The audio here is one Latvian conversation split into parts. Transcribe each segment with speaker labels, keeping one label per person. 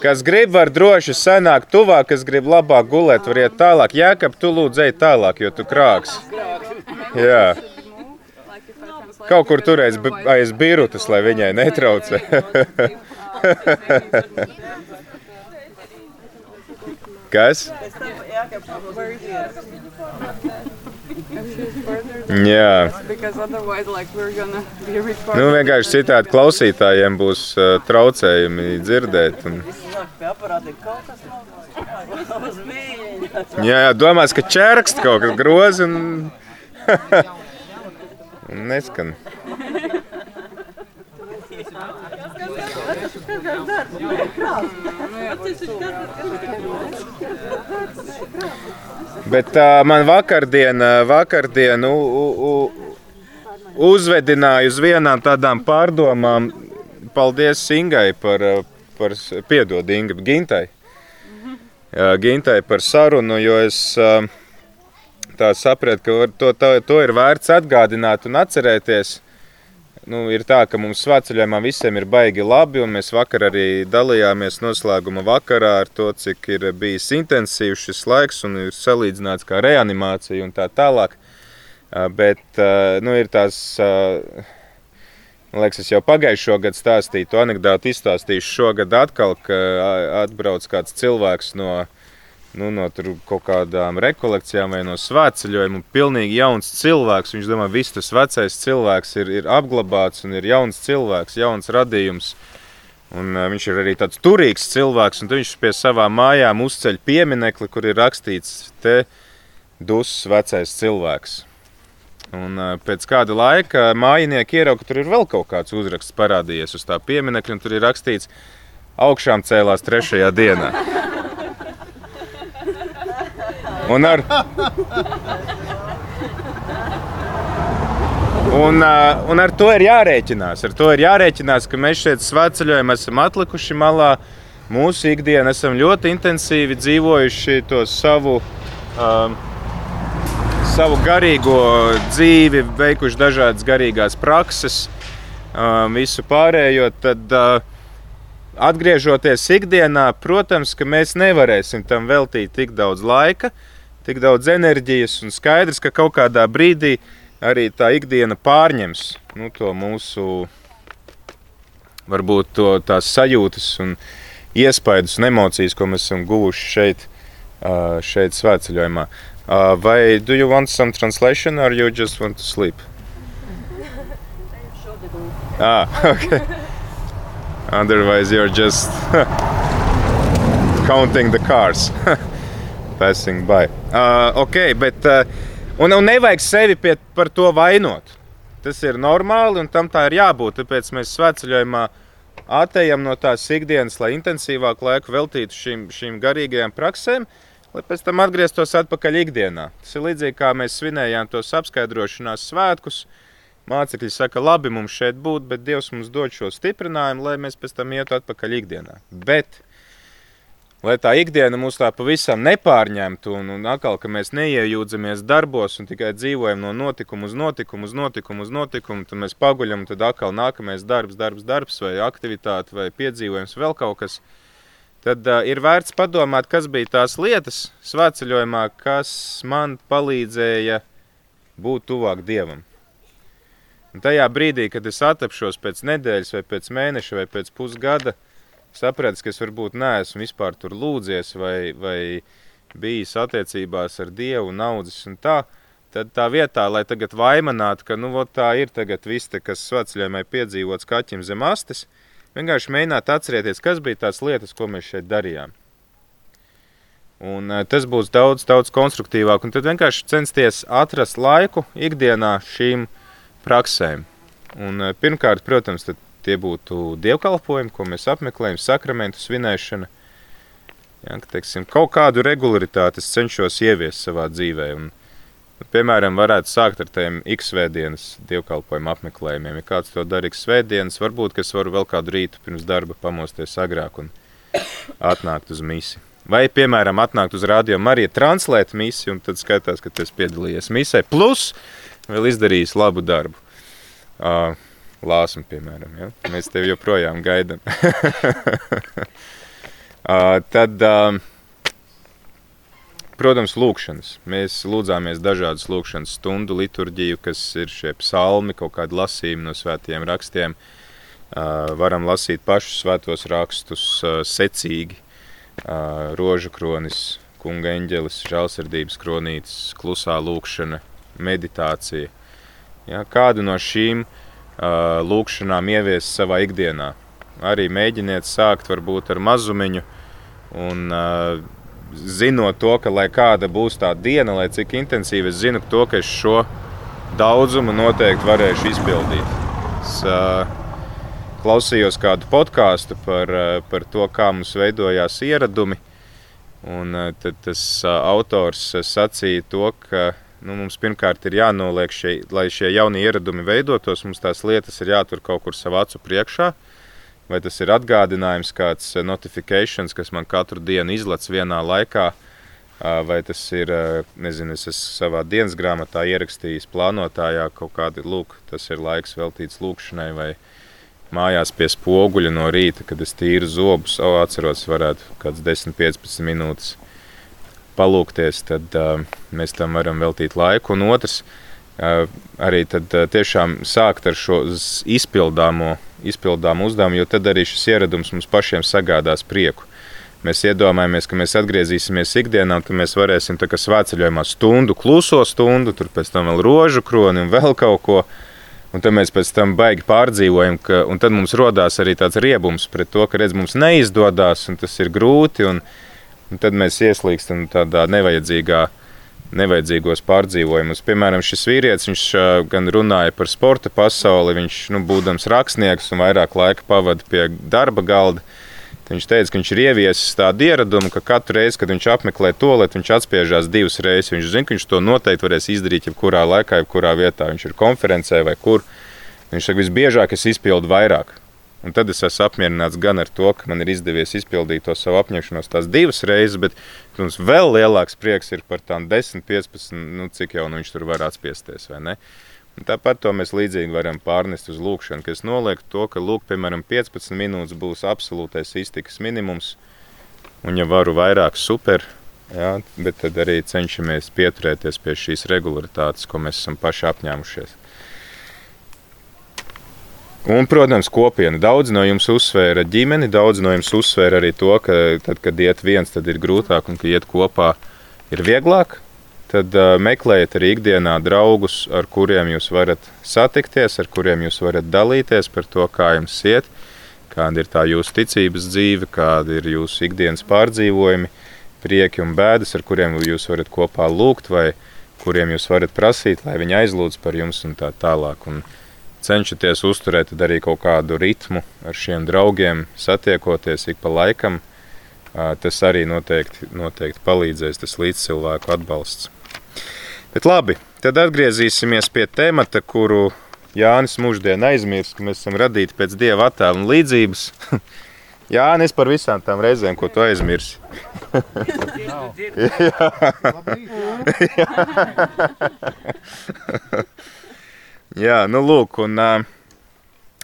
Speaker 1: Kas grib, var droši senāk, tuvāk, kas grib labāk gulēt, var iet tālāk. Jēkab, tu lūdzu ej tālāk, jo tu krāks. Jā. Kaut kur turēs bi- aiz birutas, lai viņai netraucē. Kas? Jā. Nu, vienkārši citādi klausītājiem būs uh, traucējumi dzirdēt. Un... Jā, jā, domās, ka ķērkst kaut kas groz un, un neskan. Bet uh, man vakardien, uh, vakardien uzvedināja uz vienām tādām pārdomām. Paldies Ingai par, par piedod Inga, Gintai. Gintai par sarunu, jo es tā sapratu, ka to, to, to ir vērts atgādināt un atcerēties. Nu, ir tā, ka mums svētceļojumā visiem ir baigi labi, un mēs vakar arī dalījāmies noslēguma vakarā ar to, cik ir bijis intensīvs šis laiks un ir salīdzināts kā reanimācija un tā tālāk. Bet nu, ir tās, man liekas, es jau pagājušo gadu stāstīju to anekdoti, izstāstīšu šogad atkal, ka atbrauc kāds cilvēks no, nu, no kaut kādām rekolekcijām vai no svētceļojuma. Pilnīgi jauns cilvēks. Viņš domā, ka viss tas vecais cilvēks ir, ir apglabāts un ir jauns cilvēks, jauns radījums. Un, uh, viņš ir arī tāds turīgs cilvēks, un viņš pie savām mājām uzceļ pieminekli, kur ir rakstīts, te dusmas vecais cilvēks. Un, uh, pēc kāda laika mājinieki ierauga, ka tur ir vēl kaut kāds uzraksts parādījies uz tā pieminekļa, un tur ir rakstīts, augšām cēlās trešajā dienā. Un ar, un, uh, un ar to ir jārēķinās. Ar to ir jārēķinās, ka mēs šeit svētceļojam, esam atlikuši malā. Mūsu ikdienā esam ļoti intensīvi dzīvojuši to savu, um, savu garīgo dzīvi, veikuši dažādas garīgās prakses, um, visu pārējo. Tad, uh, atgriežoties ikdienā, protams, ka mēs nevarēsim tam veltīt tik daudz laika, tik daudz enerģijas, un skaidrs, ka kaut kādā brīdī arī tā ikdiena pārņems nu, to mūsu, varbūt to, tās sajūtas un iespaidus un emocijas, ko mēs esam guvuši šeit, šeit svētceļojumā. Vai do you want some translation or you just want to sleep? Ah, okay. Otherwise, you're just counting the cars passing by. Uh, ok, bet uh, un, un nevajag sevi pie, par to vainot. Tas ir normāli un tam tā ir jābūt. Tāpēc mēs svētceļojumā atejam no tās ikdienas, lai intensīvāku laiku veltītu šīm, šīm garīgajām praksēm, lai pēc tam atgrieztos atpakaļ ikdienā. Tas ir līdzīgi kā mēs svinējām tos apskaidrošanās svētkus. Mācekļi saka, labi, mums šeit būt, bet Dievs mums dod šo stiprinājumu, lai mēs pēc tam ietu atpakaļ ikdienā. Bet, lai tā ikdiena mūs tā pavisam nepārņemtu, un, un atkal, ka mēs neiejūdzamies darbos un tikai dzīvojam no notikuma uz notikumu, uz notikumu, uz notikumu, tad mēs paguļam, un tad atkal nākamais darbs, darbs, darbs, vai aktivitāte, vai piedzīvojums, vēl kaut kas. Tad uh, ir vērts padomāt, kas bija tās lietas svētceļojumā, kas man palīdzēja būt tuvāk Dievam. Un tajā brīdī, kad es atapšos pēc nedēļas, vai pēc mēneša, vai pēc pusgada, sapratu, ka es varbūt neesmu vispār tur lūdzies, vai, vai bijis attiecībās ar Dievu, naudas un tā. Tad tā vietā, lai tagad vainotu, ka nu, tā ir tagad viss, kas svētceļojumā piedzīvots kaķim zem astes, vienkārši mēģināt atcerēties, kas bija tās lietas, ko mēs šeit darījām. Un, eh, tas būs daudz, daudz konstruktīvāk. Un tad vienkārši censties atrast laiku ikdienā šīm praksēm. Un, eh, pirmkārt, protams, tie būtu dievkalpojumi, ko mēs apmeklējam, sakramentu svinēšana. Ja, ka, teiksim, kaut kādu regularitāti es cenšos ieviest savā dzīvē. Un, nu, piemēram, varētu sākt ar tiem X-svētdienas dievkalpojumu apmeklējumiem. Ja kāds to dara X-svētdienas, varbūt es varu vēl kādu rītu pirms darba pamosties agrāk un atnākt uz misiju. Vai, piemēram, atnākt uz rādio Mariju, translēt misiju, un tad skatās, ka esi piedalījies misē, plus vēl izdarījis labu darbu. Uh, Lāsam, piemēram, ja? mēs tevi joprojām gaidām. Tad, protams, lūkšanas. Mēs lūdzāmies dažādas lūkšanas stundu liturģiju, kas ir šie psalmi, kaut kādi lasījumi no svētiem rakstiem. Varam lasīt pašus svētos rakstus secīgi, rožu kronis, kunga eņģelis, žēlsirdības kronītes, klusā lūkšana, meditācija. Ja, kādu no šīm uh, lūkšanām ieviest savā ikdienā? Arī mēģiniet sākt varbūt ar mazumiņu un zinot to, ka lai kāda būs tā diena, lai cik intensīvi es zinu to, ka es šo daudzumu noteikti varēšu izpildīt. Es klausījos kādu podkāstu par, par to, kā mums veidojās ieradumi. Un tad tas autors sacīja to, ka nu, mums pirmkārt ir jānoliek šie, lai šie jaunie ieradumi veidotos, mums tās lietas ir jātur kaut kur savā acu priekšā. Vai tas ir atgādinājums, kāds eh, notifikācijas, kas man katru dienu izlaiž vienā laikā, vai tas ir, nezinu, es esmu savā dienas grāmatā ierakstījis plānotājā kaut kādi, lūk, tas ir laiks veltīts lūkšanai vai mājās pie spoguļa no rīta, kad es tīru zobus, o, atceros, varētu kāds 10-15 minūtes palūkties, tad uh, mēs tam varam veltīt laiku. Un otrs, uh, arī tad uh, tiešām sākt ar šo izpildāmo izpildām uzdevumu, jo tad arī šis ieradums mums pašiem sagādās prieku. Mēs iedomājamies, ka mēs atgriezīsimies ikdienā, un mēs varēsim tā kā svētceļojumā stundu, kluso stundu, tur pēc tam vēl rožu kroni un vēl kaut ko. Un tad mēs pēc tam baigi pārdzīvojam, ka, un tad mums rodās arī tāds riebums pret to, ka redz, mums neizdodas, un tas ir grūti, un, un tad mēs ieslīgstam tādā nevajadzīgā nevajadzīgos pārdzīvojumus. Piemēram, šis vīrietis, viņš gan runāja par sporta pasauli, viņš, nu, būdams rakstnieks un vairāk laika pavada pie darba galda, viņš teica, ka viņš ir ieviesis tādu ieradumu, ka katru reizi, kad viņš apmeklē to lietu, viņš atspiežās divas reizes. Viņš zina, ka viņš to noteikti varēs izdarīt jebkurā laikā, jebkurā vietā. Viņš ir konferencē vai kur. Viņš saka, visbiežāk es izpildu vairāk. Un tad es esmu apmierināts gan ar to, ka man ir izdevies izpildīt to savu apņemšanos tās divas reizes, bet mums vēl lielāks prieks ir par tām 10, 15, nu, cik jau nu viņš tur var atspiesties. Tāpat to mēs līdzīgi varam pārnest uz lūkšanu, kas noliek to, ka lūk, piemēram, 15 minūtes būs absolūtais iztikas minimums, un ja varu vairāk super, jā, bet tad arī cenšamies pieturēties pie šīs regularitātes, ko mēs esam paši apņēmušies. Un, protams, kopiena. Daudz no jums uzsvēra ģimeni, daudz no jums uzsvēra arī to, ka tad, kad iet viens, tad ir grūtāk, un, kad iet kopā, ir vieglāk. Tad uh, meklējiet arī ikdienā draugus, ar kuriem jūs varat satikties, ar kuriem jūs varat dalīties par to, kā jums iet, kāda ir tā jūsu ticības dzīve, kāda ir jūsu ikdienas pārdzīvojumi, prieki un bēdas, ar kuriem jūs varat kopā lūgt, vai kuriem jūs varat prasīt, lai viņi aizlūdz par jums un tā tālāk. Un, cenšaties uzturēt arī kaut kādu ritmu ar šiem draugiem, satiekoties ik pa laikam. Tas arī noteikti, noteikti palīdzēs, tas līdzcilvēku atbalsts. Bet labi, tad atgriezīsimies pie temata, kuru Jānis mūždien aizmirst, ka mēs esam radīti pēc dieva attēla un līdzības. Jānis par visām tām reizēm, ko tu aizmirsi. Jā. Jā, nu lūk, un uh,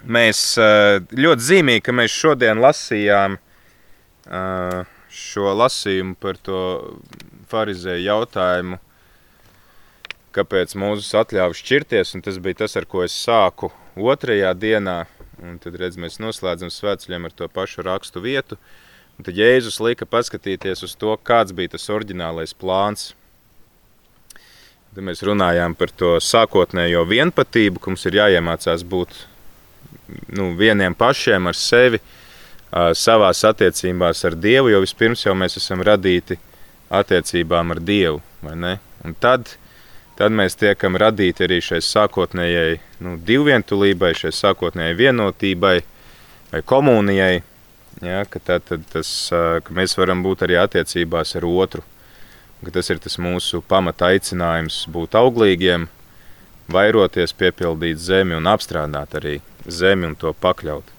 Speaker 1: mēs uh, ļoti zīmīgi, ka mēs šodien lasījām uh, šo lasījumu par to farizēju jautājumu, kāpēc Mūzes atļāva šķirties, un tas bija tas, ar ko es sāku otrajā dienā, un tad, redz, mēs noslēdzam svētceļiem ar to pašu rakstu vietu, un tad Jēzus lika paskatīties uz to, kāds bija tas oriģinālais plāns, Tad mēs runājām par to sākotnējo vienpatību, ka mums ir jāiemācās būt nu, vieniem pašiem ar sevi, savā attiecībās ar Dievu, jo vispirms jau mēs esam radīti attiecībām ar Dievu. Tad, tad mēs tiekam radīti arī šai sākotnējai nu, divvientulībai, šai sākotnējai vienotībai vai komunijai. Ja, ka tad, tad tas, ka mēs varam būt arī attiecībās ar otru tas ir tas mūsu pamata aicinājums būt auglīgiem, vairoties, piepildīt zemi un apstrādāt arī zemi un to pakļaut.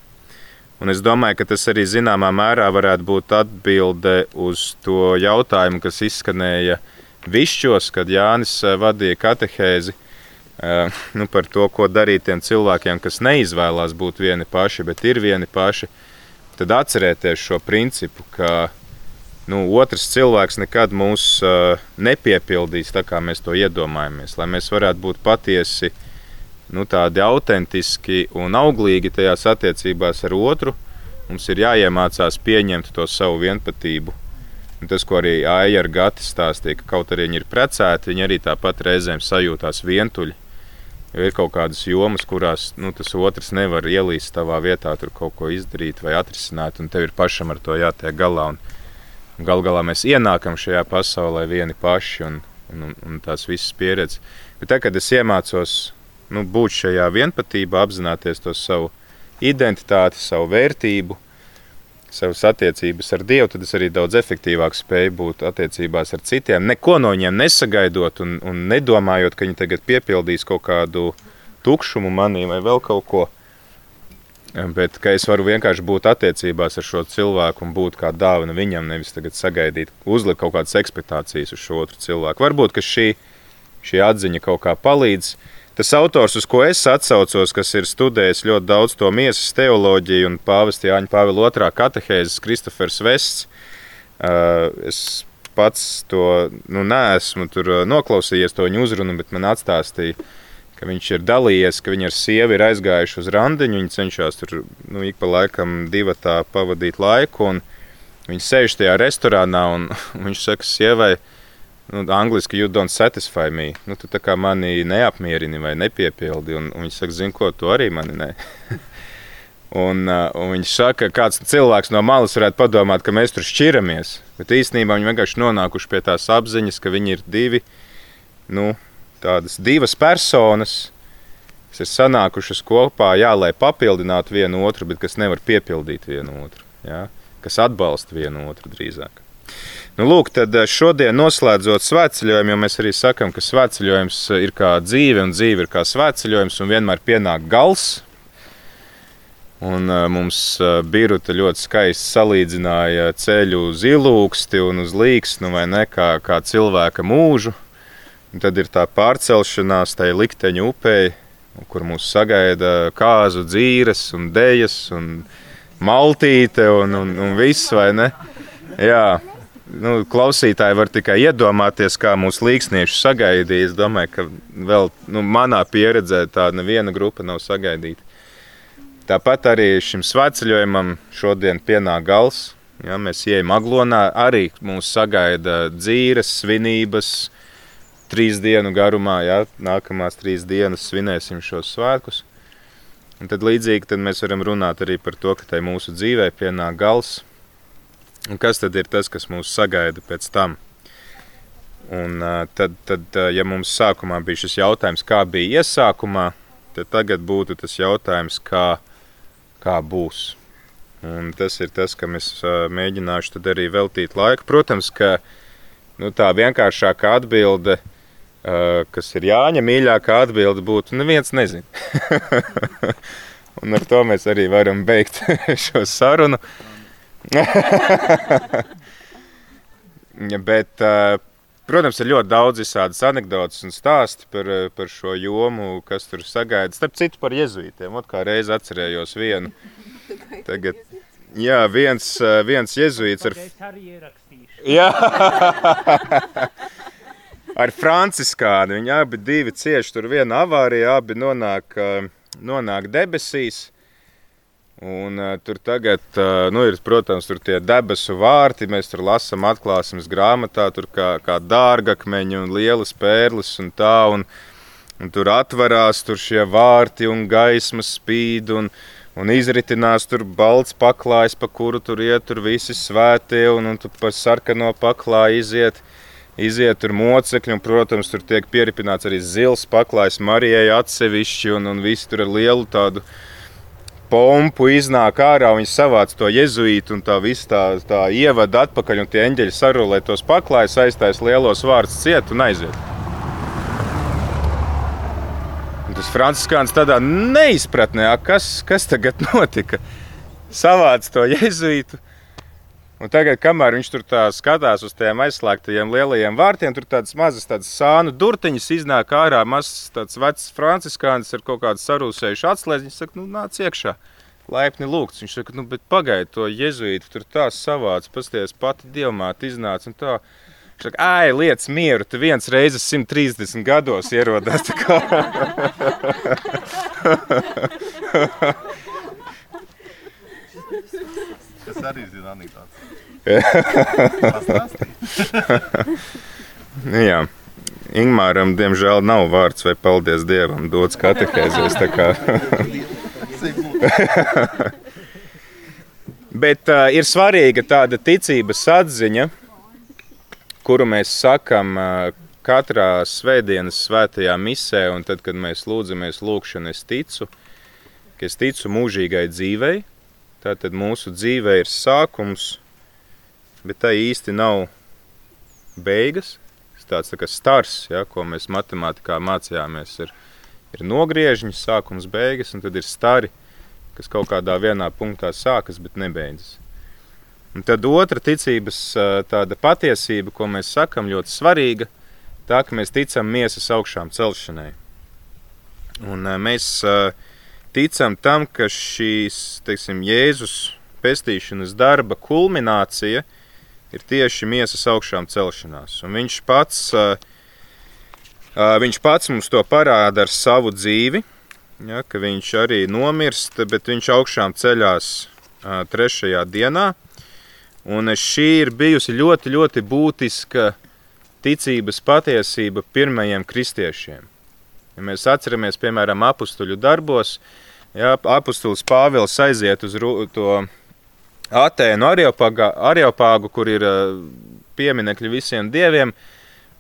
Speaker 1: Un es domāju, ka tas arī zināmā mērā varētu būt atbilde uz to jautājumu, kas izskanēja višķos, kad Jānis eh, vadīja katehēzi eh, nu, par to, ko darīt tiem cilvēkiem, kas neizvēlās būt vieni paši, bet ir vieni paši. tad atcerēties šo principu, ka nu, otrs cilvēks nekad mūs uh, nepiepildīs tā, kā mēs to iedomājamies. Lai mēs varētu būt patiesi nu, tādi autentiski un auglīgi tajās attiecībās ar otru, mums ir jāiemācās pieņemt to savu vienpatību. Un tas, ko arī Aija ar Gati stāstīja, ka kaut arī viņi ir precēti, viņi arī tāpat reizēm sajūtās vientuļi. Jo ir kaut kādas jomas, kurās nu, tas otrs nevar ielīst savā vietā, tur kaut ko izdarīt vai atrisināt, un tev ir pašam ar to jātiek galā. Un, Galu galā mēs ienākam šajā pasaulē vieni paši un, un, un tās visas pieredzes. Bet tad, kad es iemācos nu, būt šajā vienotībā, apzināties to savu identitāti, savu vērtību, savas attiecības ar Dievu, tad es arī daudz efektīvāk spēju būt attiecībās ar citiem. Neko no viņiem nesagaidot un, un nedomājot, ka viņi tagad piepildīs kaut kādu tukšumu manī vai vēl kaut ko. Bet es varu vienkārši būt attiecībās ar šo cilvēku un būt kā dāvana viņam, nevis sagaidīt, uzlikt kaut kādas expectācijas uz šo otru cilvēku. Varbūt šī, šī atziņa kaut kā palīdz. Tas autors, uz ko es atcaucos, kas ir studējis ļoti daudz to miesas teoloģiju un pāvesta Jāņa Pāvila otrā katehēzes, Kristofers Vests. Es pats to nu, neesmu noklausījies, to viņa uzrunu, bet man atstāstīja ka viņš ir dalījies, ka viņi ar sievu ir aizgājuši uz randiņu. Viņi cenšas tur nu, ik pa laikam divi tā pavadīt laiku. Viņi sēž tajā restorānā un viņš saka, sievai, nu, angļuiski, you don't satisfy me. Nu, tu kā mani neapmierini vai nepiepildi. Un, un viņš saka, zini, ko tu arī mani ne. un, un viņš saka, ka kāds cilvēks no malas varētu padomāt, ka mēs tur šķiramies. Bet īstenībā viņi vienkārši nonākuši pie tās apziņas, ka viņi ir divi. Nu, tādas divas personas, kas ir sanākušas kopā, jā, lai papildinātu vienu otru, bet kas nevar piepildīt vienu otru, jā, kas atbalsta vienu otru drīzāk. Nu, lūk, tad eh, šodien noslēdzot svētceļojumu, jo mēs arī sakām, ka svētceļojums ir kā dzīve, un dzīve ir kā svētceļojums, un vienmēr pienāk gals. Un uh, mums Birta ļoti skaisti salīdzināja ceļu uz ilūksti un uz līksnu vai ne kā, kā cilvēka mūžu. Un tad ir tā pārcelšanās tajā likteņa upē, kur mūs sagaida kāzu dzīves, un dēļas, un maltīte, un, un, un viss, vai ne? Jā, nu, klausītāji var tikai iedomāties, kā mūsu līksnieši sagaidīja. Es domāju, ka vēl nu, manā pieredzē tāda neviena grupa nav sagaidīta. Tāpat arī šim svētceļojumam šodien pienāk gals. Ja, mēs ejam aglonā, arī mūs sagaida dzīves, svinības, trīs dienu garumā, ja nākamās trīs dienas svinēsim šos svētkus. Un tad līdzīgi tad mēs varam runāt arī par to, ka tai mūsu dzīvē pienāk gals. Un kas tad ir tas, kas mūs sagaida pēc tam? Un tad, tad, ja mums sākumā bija šis jautājums, kā bija iesākumā, tad tagad būtu tas jautājums, kā, kā būs. Un tas ir tas, kam es mēģināšu arī veltīt laiku. Protams, ka nu, tā vienkāršākā atbilde ir kas ir Jāņa mīļākā atbilde, būtu neviens nezina. Un ar to mēs arī varam beigt šo sarunu. Bet, uh, protams, ir ļoti daudz visādas anekdotas un stāsti par, uh, par šo jomu, kas tur sagaida. Starp citu, par jezuītiem. Ot kā reiz atcerējos vienu. Tagad, jā, viens, viens jezuīts ar... Jā ar Franciskānu. Viņi abi divi cieši tur viena avārija, abi nonāk, nonāk debesīs. Un, uh, tur tagad, uh, nu, ir, protams, tur tie debesu vārti. Mēs tur lasām atklāsmes grāmatā, tur kā, kā dārgakmeņi un lielas pērles un tā. Un, un tur atverās tur šie vārti un gaisma spīd. Un, un izritinās tur balts paklājs, pa kuru tur iet tur visi svētie. Un, un tu pa sarkano paklāju iziet iziet tur mocekļi, un, protams, tur tiek pieripināts arī zils paklājs Marijai atsevišķi, un, un visi tur ar lielu tādu pompu iznāk ārā, viņi savāc to jezuītu un tā viss tā, tā ievada atpakaļ, un tie eņģeļi sarulē tos paklājus, aiztais lielos vārdus ciet un aiziet. Un tas Franciskāns tādā neizpratnē, kas, kas tagad notika, savāc to jezuītu, Un tagad, kamēr viņš tur skatās uz tiem aizslēgtajiem lielajiem vārtiem, tur tādas mazas tādas sānu durtiņas iznāk ārā. Mazs vecs franciskānis ar kaut kādu sarūsējušu atslēdzi. Viņš saka, nu, nāc iekšā. laipni lūgts. Viņš saka, nu, bet pagaidi to jezuītu, tur tā savāds, pasties pati dievmāte iznāca un tā. Viņš saka, ai, lietas mieru, tu viens reizes 130 gados kā."
Speaker 2: Es arī zinu anekdotu.
Speaker 1: Nu Jā. Ingūram, diemžēl, nav vārds vai paldies Dievam, dots katehēzēs. Bet uh, ir svarīga tāda ticības atziņa, kuru mēs sakam uh, katrā svētdienas svētajā misē, un tad, kad mēs lūdzamies lūgšanu, es ticu, ka es ticu mūžīgai dzīvei. Tātad mūsu dzīve ir sākums, bet tā īsti nav beigas. Tas tāds tā stars, ja, ko mēs matemātikā mācījāmies, ir, ir nogriežņi, sākums, beigas, un tad ir stari, kas kaut kādā vienā punktā sākas, bet nebeidzas. Un tad otra ticības patiesība, ko mēs sakam, ļoti svarīga, tā, ka mēs ticam miesas augšām celšanai. Un mēs ticam tam, ka šīs teiksim, Jēzus pestīšanas darba kulminācija ir tieši miesas augšām celšanās. Un viņš pats, viņš pats mums to parāda ar savu dzīvi, ja, ka viņš arī nomirst, bet viņš augšām ceļās trešajā dienā. Un šī ir bijusi ļoti, ļoti būtiska ticības patiesība pirmajiem kristiešiem. Ja mēs atceramies, piemēram, apakstuļu darbos, ja apustulis Pāvils aiziet uz to Atēnu Areopāgu, kur ir ā, pieminekļi visiem dieviem,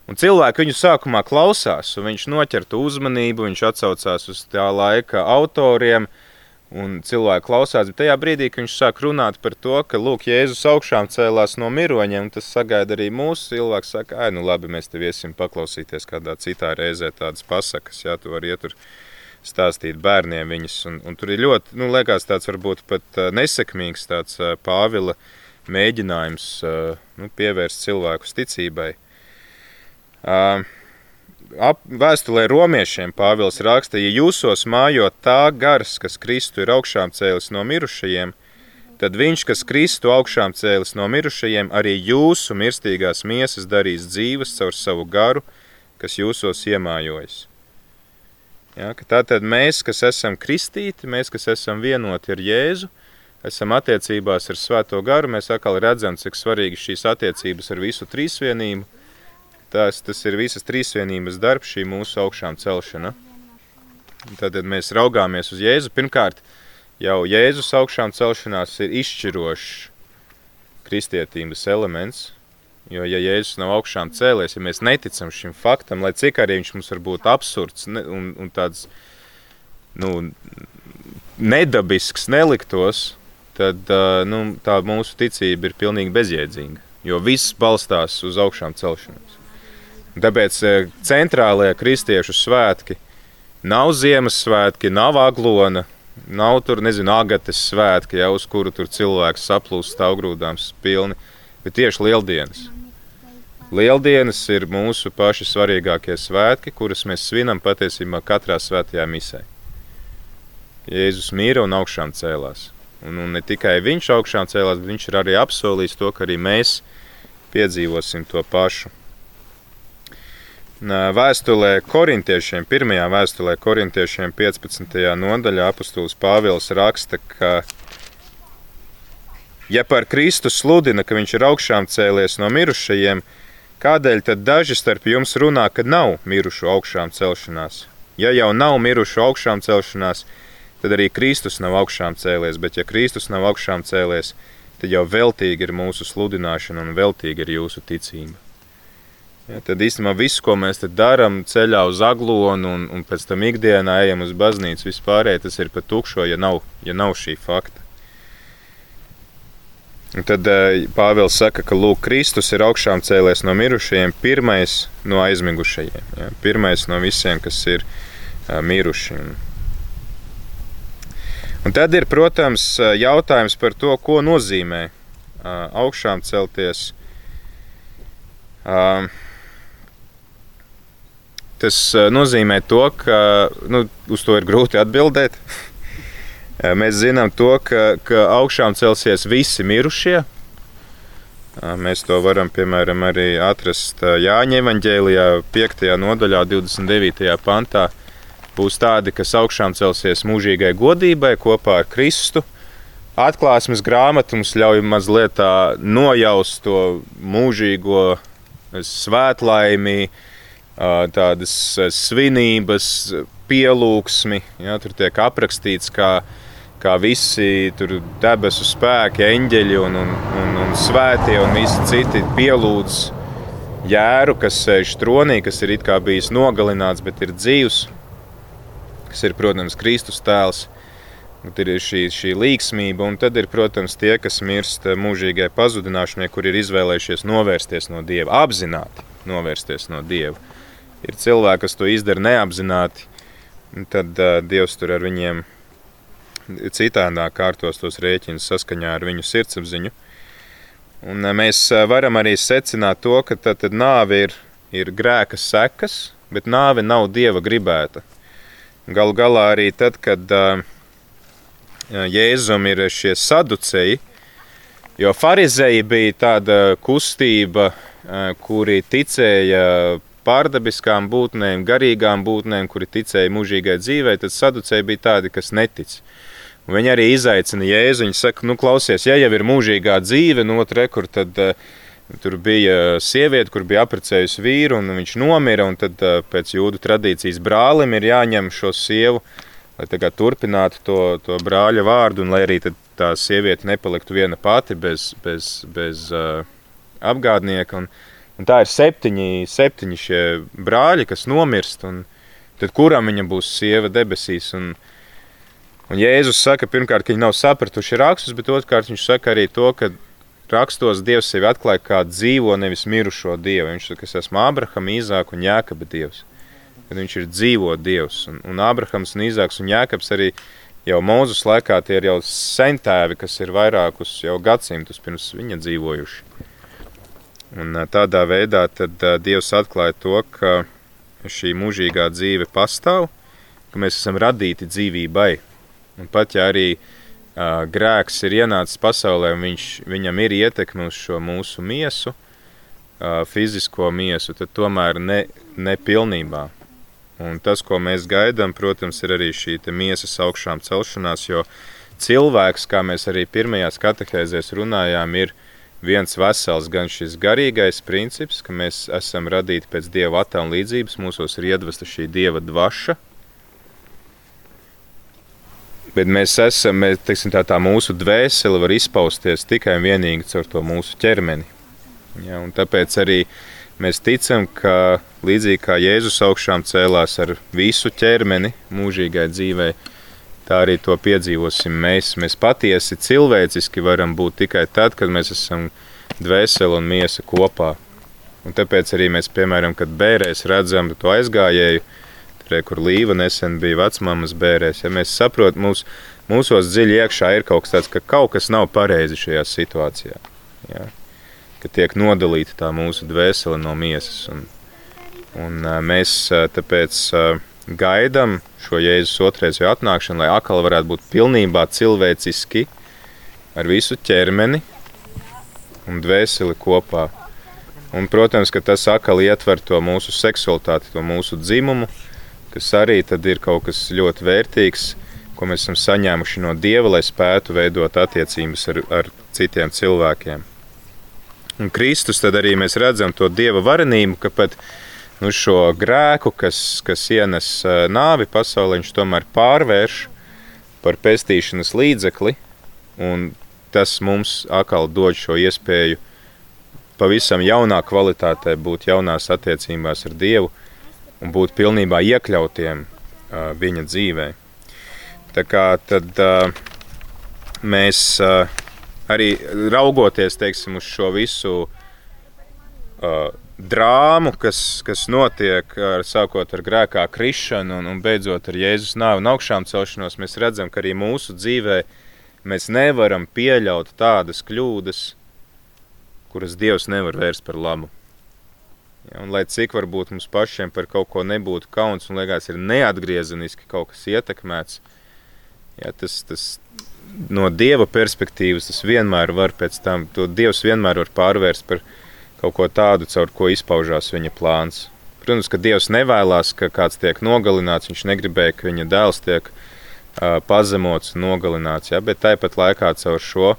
Speaker 1: un cilvēki viņu sākumā klausās, un viņš noķer to uzmanību, viņš atsaucās uz tā laika autoriem, un cilvēki klausās, bet tajā brīdī, kad viņš sāk runāt par to, ka, lūk, Jēzus augšām cēlās no miroņiem, tas sagaida arī mūsu. Cilvēks, saka, ai, nu labi, mēs tev iesim paklausīties kādā citā reizē tādas pasakas, jā, tu vari iet tur stāstīt bērniem viņas, un, un tur ir ļoti, nu, liekas tāds varbūt pat ā, nesekmīgs tāds ā, Pāvila mēģinājums ā, nu, pievērst cilvēkus ticībai. Ap, vēstulē romiešiem Pāvils raksta, ja jūsos mājo tā gars, kas Kristu ir augšām cēlis no mirušajiem, tad viņš, kas Kristu augšām cēlis no mirušajiem, arī jūsu mirstīgās miesas darīs dzīves caur savu garu, kas jūsos iemājojas. Ja, tātad mēs, kas esam kristīti, mēs, kas esam vienoti ar Jēzu, esam attiecībās ar Svēto garu, mēs atkal redzam, cik svarīgi šīs attiecības ar visu trīsvienību. Tas, tas ir visas trīsvienības darbs, šī mūsu augšām celšana. Tad mēs raugāmies uz Jēzu. Pirmkārt, jau Jēzus augšām celšanās ir izšķirošs kristietības elements. Jo, ja Jēzus nav augšām cēlies, ja mēs neticam šim faktam, lai cik arī viņš mums var būt absurds ne, un, un tāds nu, nedabisks neliktos, tad nu, tā mūsu ticība ir pilnīgi bezjēdzīga. Jo viss balstās uz augšām celšanos. Tāpēc ā, centrālajie kristiešu svētki nav Ziemassvētki, nav aglona, nav tur, nezinu, agates svētki, ja, uz kuru tur cilvēks saplūst stāvgrūdām pilni, bet tieši lieldienas. Lieldienas ir mūsu paši svarīgākie svētki, kurus mēs svinam patiesībā katrā svētajā misē. Jēzus mīra un augšām cēlās. Un, un ne tikai viņš augšām cēlās, bet viņš ir arī apsolījis to, ka arī mēs piedzīvosim to pašu. Vēstulē korintiešiem, pirmajā vēstulē korintiešiem 15. nodaļā apustulis Pāvils raksta, ka ja par Kristu sludina, ka viņš ir augšām cēlies no mirušajiem, kādēļ tad daži starp jums runā, ka nav mirušu augšām celšanās? Ja jau nav mirušu augšām celšanās, tad arī Kristus nav augšām cēlies, bet ja Kristus nav augšām cēlies, tad jau veltīgi ir mūsu sludināšana un veltīgi ir jūsu ticība. Ja, tad īstenībā viss, ko mēs darām, ceļā uz aglonu un, un pēc tam ikdienā ejam uz baznīcu, vispārējais tas ir pat tukšo, ja nav, ja nav šī fakta. Un tad eh, Pāvils saka, ka Lūk, Kristus ir augšām cēlies no mirušajiem, pirmais no aizmigušajiem. Ja, pirmais no visiem, kas ir uh, miruši. Un, tad ir, protams, eh, jautājums par to, ko nozīmē augšām celties. Uh, Tas nozīmē to, ka nu, uz to ir grūti atbildēt. Mēs zinām to, ka, ka augšām celsies visi mirušie. Mēs to varam, piemēram, arī atrast Jāņa evanģēlijā, 5. nodaļā, 29. pantā. Būs tādi, kas augšām celsies mūžīgai godībai kopā ar Kristu. Atklāsmes grāmata mums ļauj mazliet nojaust to mūžīgo svētlaimi, ā, tādas svinības, pielūgsmi. Ja, tur tiek aprakstīts, kā, kā visi tur debesu spēki, eņģeļi un, un, un, un svētie un visi citi pielūdz jēru, kas sēž tronī, kas ir it kā bijis nogalināts, bet ir dzīvs, kas ir, protams, Kristus tēls. Tad ir šī, šī līgsmība, un tad ir, protams, tie, kas mirst mūžīgai pazudināšanai, kur ir izvēlējušies novērsties no Dieva, apzināti novērsties no Dieva. Ir cilvēki, kas to izdara neapzināti, un tad uh, Dievs tur ar viņiem citādā kārtos tos rēķinus saskaņā ar viņu sirdsapziņu. Un uh, mēs uh, varam arī secināt to, ka tad, tad nāve ir, ir grēka sekas, bet nāve nav Dieva gribēta. Galu galā arī tad, kad uh, Jēzum ir šie saduceji, jo farizēji bija tāda kustība, eh, kuri ticēja pārdabiskām būtnēm, garīgām būtnēm, kuri ticēja mūžīgai dzīvei, tad saduceji bija tādi, kas netic. Un viņi arī izaicina Jēzu. Viņi saka, nu, klausies, ja jau ir mūžīgā dzīve, no otra kur tad uh, tur bija sieviete, kur bija apprecējusi vīru, un viņš nomira. Un tad uh, pēc jūdu tradīcijas brālim ir jāņem šo sievu, lai turpinātu to, to brāļa vārdu, un lai arī tā sieviete nepaliktu viena pati bez, bez, bez uh, apgādnieka. Un, un tā ir septiņi, septiņi šie brāļi, kas nomirst, un tad kuram viņa būs sieva debesīs. Un, Un Jēzus saka, pirmkārt, ka viņi nav sapratuši rakstus, bet otrkārt viņš saka arī to, ka rakstos Dievs sevi atklāja kā dzīvo, nevis mirušo Dievu. Viņš saka, es esmu Ābrahama, Īzāka un Jākaba Dievs. Kad viņš ir dzīvo Dievs. Un, un Ābrahams un Īzāks un Jākabs arī jau Mūzus laikā tie ir jau sentēvi, kas ir vairākus jau gadsimtus pirms viņa dzīvojuši. Un tādā veidā tad Dievs atklāja to, ka šī mūžīgā dzīve pastāv, ka mēs esam radīti dzīvībai. Un pat ja arī uh, grēks ir ienācis pasaulē, viņš, viņam ir ietekme uz šo mūsu miesu, uh, fizisko miesu, tad tomēr ne, ne pilnībā. Un tas, ko mēs gaidām, protams, ir arī šī miesas augšām celšanās, jo cilvēks, kā mēs arī pirmajās katehēzēs runājām, ir viens vesels, gan šis garīgais princips, ka mēs esam radīti pēc Dieva attēla līdzības, mūsos ir iedvesta šī Dieva dvaša, Bet mēs esam, mēs, teiksim, tā, tā mūsu dvēsele var izpausties tikai un vienīgi caur to mūsu ķermeni. Ja, tāpēc arī mēs ticam, ka līdzīgi kā Jēzus augšām cēlās ar visu ķermeni mūžīgai dzīvei, tā arī to piedzīvosim mēs. Mēs patiesi cilvēciski varam būt tikai tad, kad mēs esam dvēsele un miesa kopā. Un tāpēc arī mēs, piemēram, kad bērēs redzam to aizgājēju, Re, kur līva nesen bija vecmāmas bērēs. Ja mēs saprotam, mūs, mūsos dziļi iekšā ir kaut kas tāds, ka kaut kas nav pareizi šajā situācijā. Ja? Ka tiek nodalīta tā mūsu dvēsele no miesas. Un, un mēs tāpēc gaidām šo Jēzus otrreizu atnākšanu, lai akli varētu būt pilnībā cilvēciski ar visu ķermeni un dvēseli kopā. Un, protams, ka tas akli ietver to mūsu seksualitāti, to mūsu dzimumu, kas arī ir kaut kas ļoti vērtīgs, ko mēs esam saņēmuši no Dieva, lai spētu veidot attiecības ar, ar citiem cilvēkiem. Un Kristus tad arī mēs redzam to Dieva varenību, ka pat nu, šo grēku, kas, kas ienes nāvi pasaulē, viņš tomēr pārvērš par pestīšanas līdzekli, un tas mums atkal dod šo iespēju pavisam jaunā kvalitātē būt jaunās attiecībās ar Dievu, un būt pilnībā iekļautiem uh, viņa dzīvē. Tā kā tad uh, mēs uh, arī raugoties teiksim, uz šo visu uh, drāmu, kas, kas notiek ar, sākot ar grēkā krišanu un, un beidzot ar Jēzus nāvi un augšām celšanos, mēs redzam, ka arī mūsu dzīvē mēs nevaram pieļaut tādas kļūdas, kuras Dievs nevar vērst par labu. Ja, un lai cik varbūt mums pašiem par kaut ko nebūtu kauns un liekas ir neatgriezeniski kaut kas ietekmēts, Ja, tas, tas no dieva perspektīvas tas vienmēr var pēc tam, to dievs vienmēr var pārvērst par kaut ko tādu, caur ko izpaužās viņa plāns. Protams, ka dievs nevēlas, ka kāds tiek nogalināts, viņš negribēja, ka viņa dēls tiek uh, pazemots un nogalināts, ja, bet tāpat laikā caur šo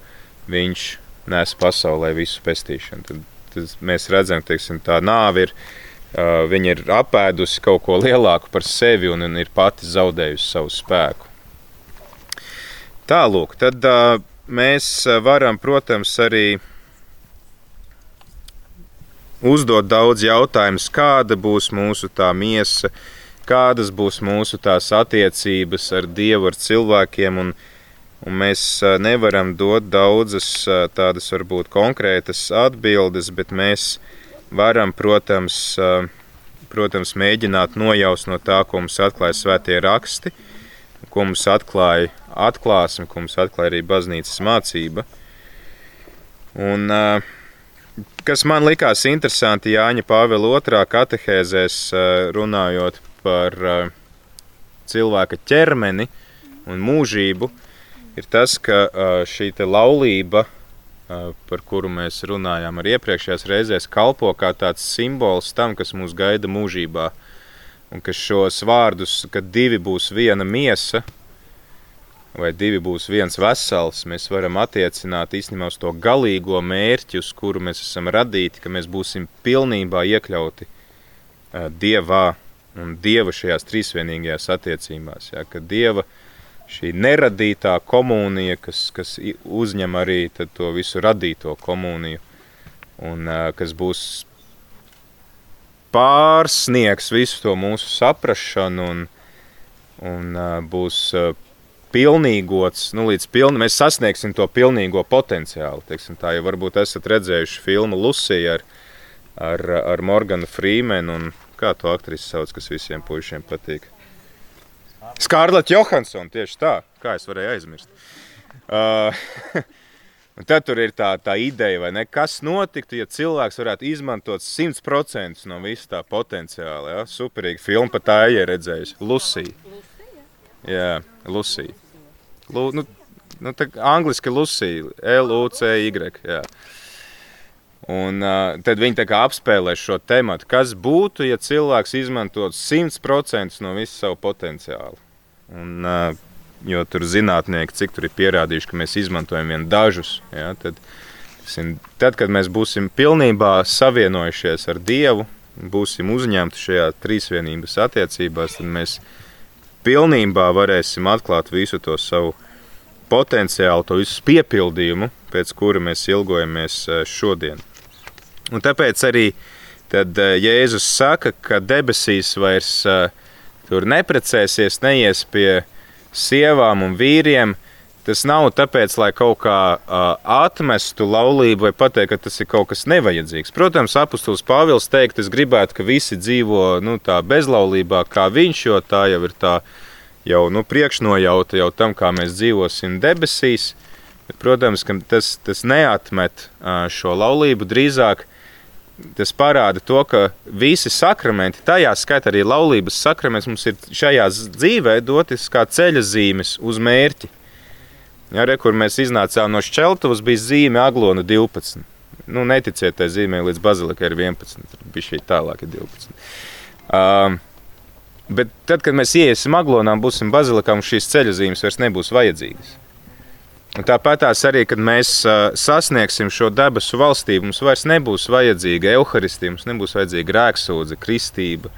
Speaker 1: viņš nes pasaulē visu pestīšanu. Tad, tad mēs redzam, ka tā nāve ir, uh, viņa ir apēdusi kaut ko lielāku par sevi un, un ir pati zaudējusi savu spēku. Tālūk, tad uh, mēs varam, protams, arī uzdot daudz jautājumus, kāda būs mūsu tā miesa, kādas būs mūsu tās attiecības ar Dievu, ar cilvēkiem. Un, un mēs nevaram dot daudzas tādas varbūt konkrētas atbildes, bet mēs varam, protams, protams mēģināt nojaust no tā, ko mums atklāja svētie raksti, ko mums atklāja atklāsme, ko mums atklāja arī baznīcas mācība. Un, kas man likās interesanti Jāņa Pāvila otrā katehēzēs, runājot par cilvēka ķermeni un mūžību, ir tas, ka šī laulība, par kuru mēs runājām arī iepriekšējās reizēs, kalpo kā tāds simbols tam, kas mūs gaida mūžībā. Un ka šos vārdus, kad divi būs viena miesa, vai divi būs viens vesels, mēs varam attiecināt īstenībā uz to galīgo mērķi, uz kuru mēs esam radīti, ka mēs būsim pilnībā iekļauti Dievā un Dieva šajās trīsvienīgajās attiecībās. Ja, ka Dieva šī neradītā komunija, kas, kas uzņem arī to visu radīto komuniju, un kas būs pārsniegs visu to mūsu saprašanu un, un būs pilnīgots, nu, līdz pilni, mēs sasniegsim to pilnīgo potenciālu. Teiksim, tā jau varbūt esat redzējuši filmu Lucija ar, ar, ar Morganu Frīmenu un kā to aktrisi sauc, kas visiem puišiem patīk. Skārleta Johansson, tieši tā, kā es varēju aizmirst. Uh, un tad tur ir tā, tā ideja, ne, kas notiktu, ja cilvēks varētu izmantot 100% no visa tā potenciāla. Ja? Superīga filma, pat tā ir redzējusi. Lucija. Jā, Lucija. Lu, nu, nu, tā, angliski Lucija, L-U-C-Y. Un uh, tad viņi tā kā apspēlē šo tematu, kas būtu, ja cilvēks izmantotu 100% no visa savu potenciālu. Un, uh, jo tur zinātnieki, cik tur ir pierādījuši, ka mēs izmantojam vien dažus, ja, tad, tad, kad mēs būsim pilnībā savienojušies ar Dievu, būsim uzņemti šajā trīsvienības attiecībās, tad mēs pilnībā varēsim atklāt visu to savu potenciālu, to visu piepildījumu, pēc kura mēs ilgojamies šodien. Un tāpēc arī tad eh, Jēzus saka, ka debesīs vairs eh, tur neprecēsies, neies pie sievām un vīriem, Tas nav tāpēc, lai kaut kā uh, atmestu laulību vai pateikt, ka tas ir kaut kas nevajadzīgs. Protams, apustulis Pāvils teikt, es gribētu, ka visi dzīvo nu, bezlaulībā, kā viņš, jo tā jau ir tā jau nu, priekšnojauta jau tam, kā mēs dzīvosim debesīs. Bet, protams, ka tas, tas neatmet uh, šo laulību drīzāk. Tas parāda to, ka visi sakramenti, tajā skaitā arī laulības sakraments, mums ir šajā dzīvē dotas kā ceļa zīmes uz mērķi. Ja, re, kur mēs iznācām no Šķeltavas, bija zīme Aglona 12. Nu, neticiet, tai zīmē līdz Bazilikai ir 11. Tur bija šī tālāk ir 12. Um, bet tad, kad mēs ieiesim Aglonā, būsim Bazilikā, un šīs ceļa zīmes vairs nebūs vajadzīgas. Un tāpatās arī, kad mēs sasniegsim šo debesu valstību, mums vairs nebūs vajadzīga evaharistija, mums nebūs vajadzīga grēksūdze, kristība,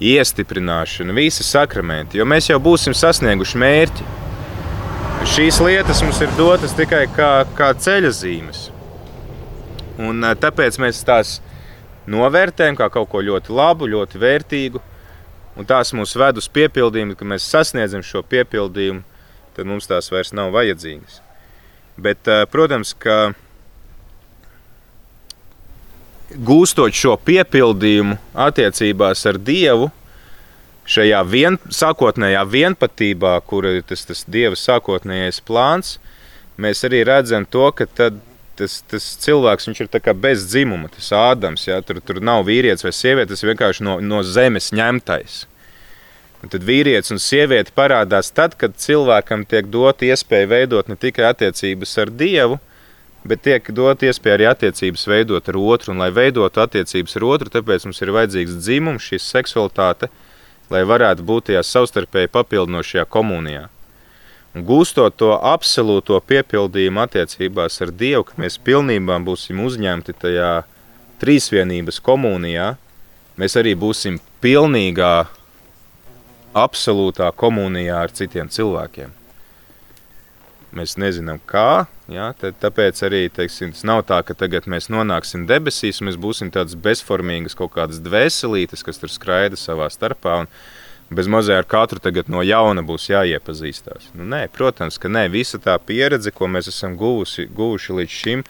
Speaker 1: iestiprināšana, visi sakramenti, jo mēs jau būsim sasnieguši mērķi. Šīs lietas mums ir dotas tikai kā, kā ceļa zīmes. Un, tāpēc mēs tās novērtējam kā kaut ko ļoti labu, ļoti vērtīgu. Un tās mūs ved uz piepildījumu, kad mēs sasniedzam šo piepildījumu, tad mums tās vairs nav vajadzīgas. Bet, protams, ka gūstot šo piepildījumu attiecībās ar Dievu, šajā vien, sākotnējā vienotībā, kur ir tas, tas dieva sākotnējais plāns, mēs arī redzam to, ka tad, tas, tas cilvēks ir bez dzimuma, tas ādams. Ja? Tur, tur nav vīrietis vai sieviete, tas vienkārši no, no zemes ņemtais. Un tad vīrietis un sieviete parādās tad, kad cilvēkam tiek dot iespēja veidot ne tikai attiecības ar Dievu, bet tiek dot iespēja arī attiecības veidot ar otru. Un, lai veidotu attiecības ar otru, tāpēc mums ir vajadzīgs dzimums, šī seksualitāte, lai varētu būt tajā savstarpēji papildinošajā komunijā. Un gūstot to absolūto piepildījumu attiecībās ar Dievu, ka mēs pilnībā būsim uzņemti tajā trīsvienības komunijā, mēs arī būsim pilnīgā absolūtā komunijā ar citiem cilvēkiem. Mēs nezinām, kā. Ja, tāpēc arī teiksim, tas nav tā, ka tagad mēs nonāksim debesīs, mēs būsim tādas bezformīgas kaut kādas dvēselītes, kas tur skraida savā starpā. Bez mazliet ar katru tagad no jauna būs jāiepazīstās. Nu, nē, protams, ka nē, visa tā pieredze, ko mēs esam guvusi, guvuši līdz šim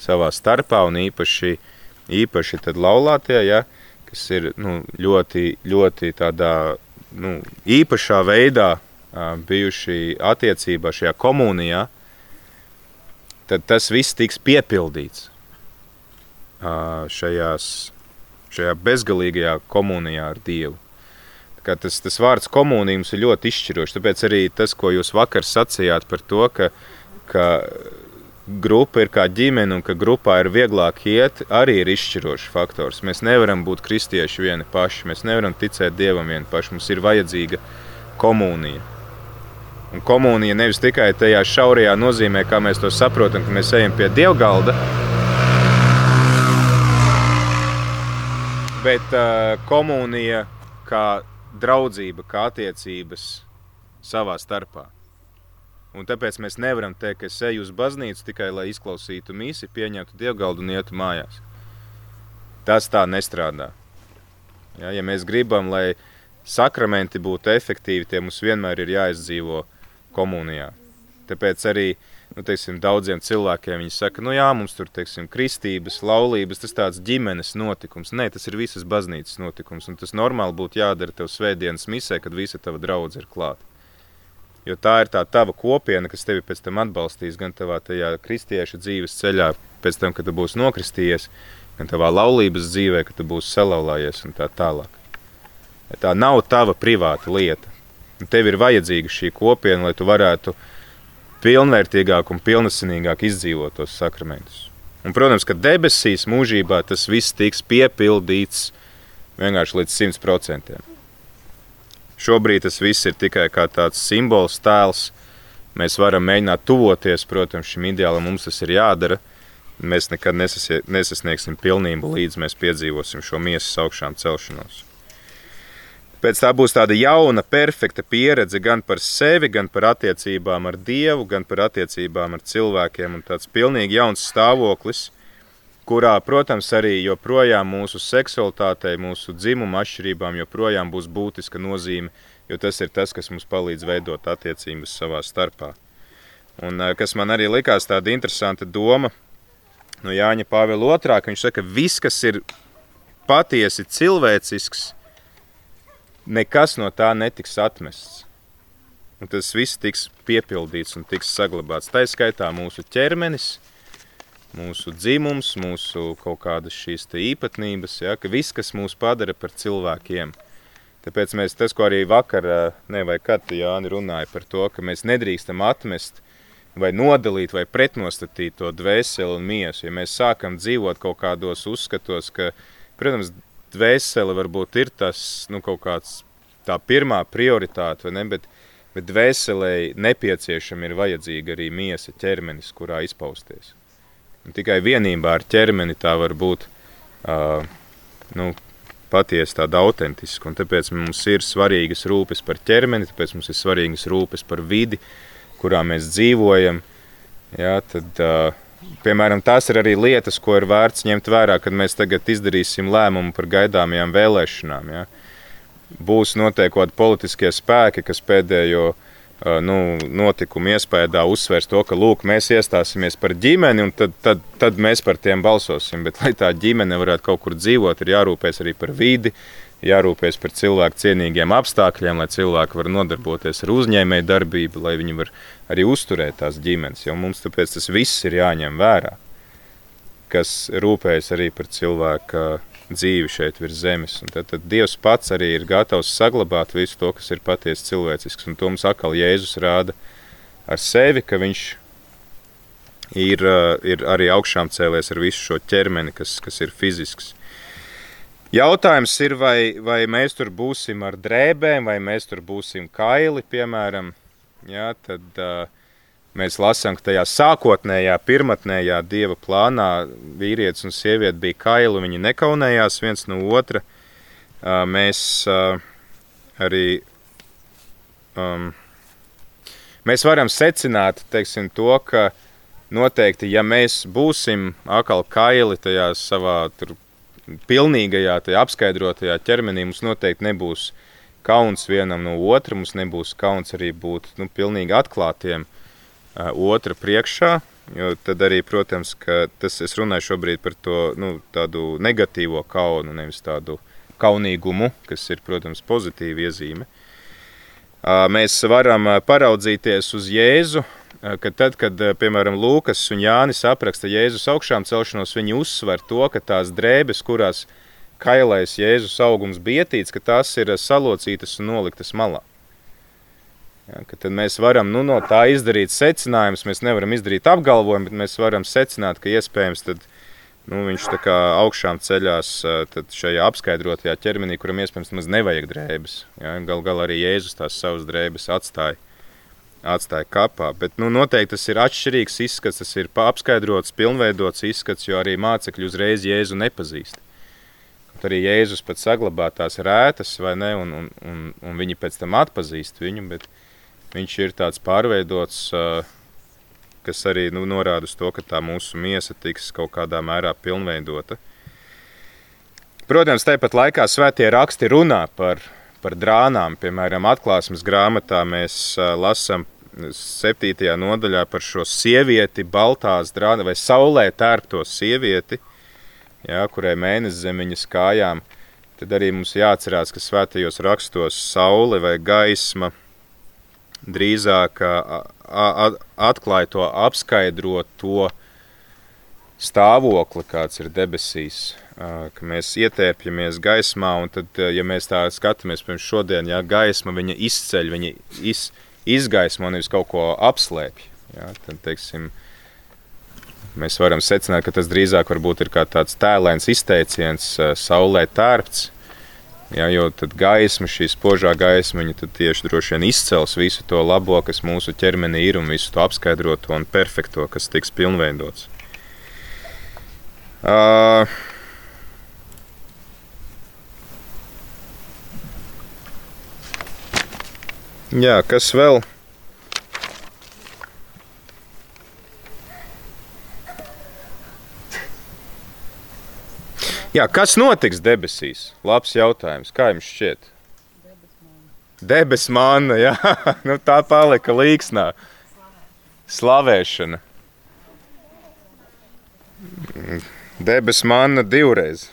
Speaker 1: savā starpā, un īpaši, īpaši laulātie, ja, kas ir nu, ļoti, ļoti tādā nu, īpašā veidā bijuši attiecībā šajā komunijā, tad tas viss tiks piepildīts šajās, šajā bezgalīgajā komunijā ar Dievu. Tas, tas vārds komunija mums ir ļoti izšķirošs. Tāpēc arī tas, ko jūs vakar sacījāt par to, ka, ka grupa ir kā ģimene un ka grupā ir vieglāk iet, arī ir izšķirošs faktors. Mēs nevaram būt kristieši vieni paši, mēs nevaram ticēt Dievam vieni paši. Mums ir vajadzīga komunija. Un komunija nevis tikai tajā šaurajā nozīmē, kā mēs to saprotam, ka mēs ejam pie dievgalda, bet uh, komunija kā draudzība, kā attiecības savā starpā. Un tāpēc mēs nevaram teikt, ka es eju uz baznīcu tikai lai izklausītu misi, pieņemtu dievgaldu un ietu mājās. Tas tā nestrādā. Ja, ja mēs gribam, lai sakramenti būtu efektīvi, tie mums vienmēr ir jāizdzīvo komunijā. Tāpēc arī nu, teiksim, daudziem cilvēkiem viņi saka, nu jā, mums tur teiksim, kristības, laulības, tas tāds ģimenes notikums. Nē, tas ir visas baznīcas notikums, un tas normāli būtu jādara tev svētdienas misē, kad visa tava draudze ir klāta. Jo tā ir tā tava kopiena, kas tevi pēc tam atbalstīs gan tavā kristiešu dzīves ceļā, pēc tam, kad tu būsi nokristījies, gan tavā laulības dzīvē, kad tu būsi salauzājies un tā tālāk. Tā nav tava privāta lieta. Un tev ir vajadzīga šī kopiena, lai tu varētu pilnvērtīgāk un pilnesinīgāk izdzīvot tos sakramentus. Un, protams, ka debesīs mūžībā tas viss tiks piepildīts vienkārši līdz 100%. Šobrīd tas viss ir tikai kā tāds simbols, tēls. Mēs varam mēģināt tuvoties, protams, šim ideālam mums tas ir jādara. Mēs nekad nesasniegsim pilnību, līdz mēs piedzīvosim šo miesas augšām celšanos. Pēc tā būs tāda jauna, perfekta pieredze gan par sevi, gan par attiecībām ar Dievu, gan par attiecībām ar cilvēkiem. Un tāds pilnīgi jauns stāvoklis, kurā, protams, arī joprojām mūsu seksualitātei, mūsu dzimuma atšķirībām joprojām būs būtiska nozīme, jo tas ir tas, kas mums palīdz veidot attiecības savā starpā. Un eh, kas man arī likās tāda interesanta doma no Jāņa Pāvila otrā, ka viņš saka, ka viss, kas ir patiesi cilvēcisks, nekas no tā netiks atmests. Un tas viss tiks piepildīts un tiks saglabāts. Tā ir skaitā mūsu ķermenis, mūsu dzimums, mūsu kaut kādas šīs īpatnības, ja, ka viss, kas mūs padara par cilvēkiem. Tāpēc mēs tas, ko arī vakar, ne vai kad Jāni runāja par to, ka mēs nedrīkstam atmest vai nodalīt vai pretnostatīt to dvēseli un miesu. Ja mēs sākam dzīvot kaut kādos uzskatos, ka, protams, dvēsele varbūt ir tas, nu, kaut kāds tā pirmā prioritāte, vai ne, bet, bet dvēselei nepieciešama ir vajadzīga arī miesa ķermenis, kurā izpausties. Un tikai vienībā ar ķermeni tā var būt uh, nu, patiesi tāda autentiska. Un tāpēc mums ir svarīgas rūpes par ķermeni, tāpēc mums ir svarīgas rūpes par vidi, kurā mēs dzīvojam. Ja, tad, uh, piemēram, tās ir arī lietas, ko ir vērts ņemt vērā, kad mēs tagad izdarīsim lēmumu par gaidāmajām vēlēšanām. Ja. Būs noteikti politiskie spēki, kas pēdējo uh, nu, notikumu iespējā uzsvērs to, ka lūk, mēs iestāsimies par ģimeni, un tad, tad, tad mēs par tiem balsosim. Bet, lai tā ģimene varētu kaut kur dzīvot, ir jārūpēs arī par vidi, jārūpēs par cilvēku cienīgiem apstākļiem, lai cilvēki var nodarboties ar uzņēmēju darbību, lai viņi var arī uzturēt tās ģimenes. Jo mums tāpēc tas viss ir jāņem vērā, kas rūpējas arī par cilvēku dzīvi šeit virs zemes. Un tad, tad Dievs pats arī ir gatavs saglabāt visu to, kas ir patiesi cilvēcisks. Un to mums atkal Jēzus rāda ar sevi, ka viņš ir, uh, ir arī augšām cēlies ar visu šo ķermeni, kas, kas ir fizisks. Jautājums ir, vai, vai mēs tur būsim ar drēbēm, vai mēs tur būsim kaili, piemēram. Jā, tad, uh, Mēs lasām, ka tajā sākotnējā, pirmotnējā dieva plānā vīrietis un sieviete bija kaili, viņi nekaunējās viens no otra. Mēs arī um, mēs varam secināt teiksim, to, ka noteikti, ja mēs būsim atkal kaili tajā savā tur, pilnīgajā, tajā apskaidrotajā ķermenī, mums noteikti nebūs kauns vienam no otra, mums nebūs kauns arī būt nu, pilnīgi atklātiem otra priekšā. Jo tad arī, protams, tas es runāju šobrīd par to nu, tādu negatīvo kaunu, nevis tādu kaunīgumu, kas ir, protams, pozitīva iezīme. Mēs varam paraudzīties uz Jēzu, ka tad, kad, piemēram, Lūkas un Jānis apraksta Jēzus augšām celšanos, viņi uzsver to, ka tās drēbes, kurās kailais Jēzus augums bija ietīts, ka tās ir salocītas un noliktas malā. Ja, tad mēs varam nu, no tā izdarīt secinājumus. Mēs nevaram izdarīt apgalvojumu, bet mēs varam secināt, ka iespējams tad, nu, viņš tā kā augšām ceļās šajā apskaidrotajā ķermenī, kuram iespējams maz nevajag drēbes. Ja, Galu galā arī Jēzus tās savas drēbes atstāja. Atstāja kapā. Bet nu, noteikti tas ir atšķirīgs izskats, tas ir apskaidrots, pilnveidots izskats, jo arī mācekļi uzreiz Jēzu nepazīst. Kaut arī Jēzus pat saglabā tās rētas, vai ne, un, un, un, un viņi pēc tam atpazīst viņu. Bet, uh, viņš ir tāds pārveidots, kas arī nu, norāda uz to, ka tā mūsu miesa tiks kaut kādā mērā pilnveidota. Protams, tāpat laikā svētie raksti runā par, par drānām. Piemēram, atklāsmes grāmatā mēs lasām 7. nodaļā par šo sievieti, baltās drāna vai saulē tērpto sievieti, jā, kurai mēnesis zem viņas kājām. Tad arī mums jāatcerās, ka svētajos rakstos saule vai gaisma – drīzāk atklāja to apskaidrot to stāvokli, kāds ir debesīs, ka mēs ietēpjamies gaismā, un tad, ja mēs tā skatāmies, pirms šodien, ja gaisma viņa izceļ, viņa iz, izgaismo, nevis kaut ko apslēpj, ja, tad, teiksim, mēs varam secināt, ka tas drīzāk varbūt ir kā tāds tēlēns izteiciens, saulē tērpts, Ja, jo tad gaisma, šī spožā gaisma, viņa tieši droši vien izcels visu to labo, kas mūsu ķermenī ir, un visu to apskaidroto un perfekto, kas tiks pilnveidots. Uh, jā, kas vēl? Jā, kas notiks debesīs? Labs jautājums. Kā jums šķiet? Debes manna, jā, nu, tā palika līksnā. Slavēšana. Debes manna divreiz.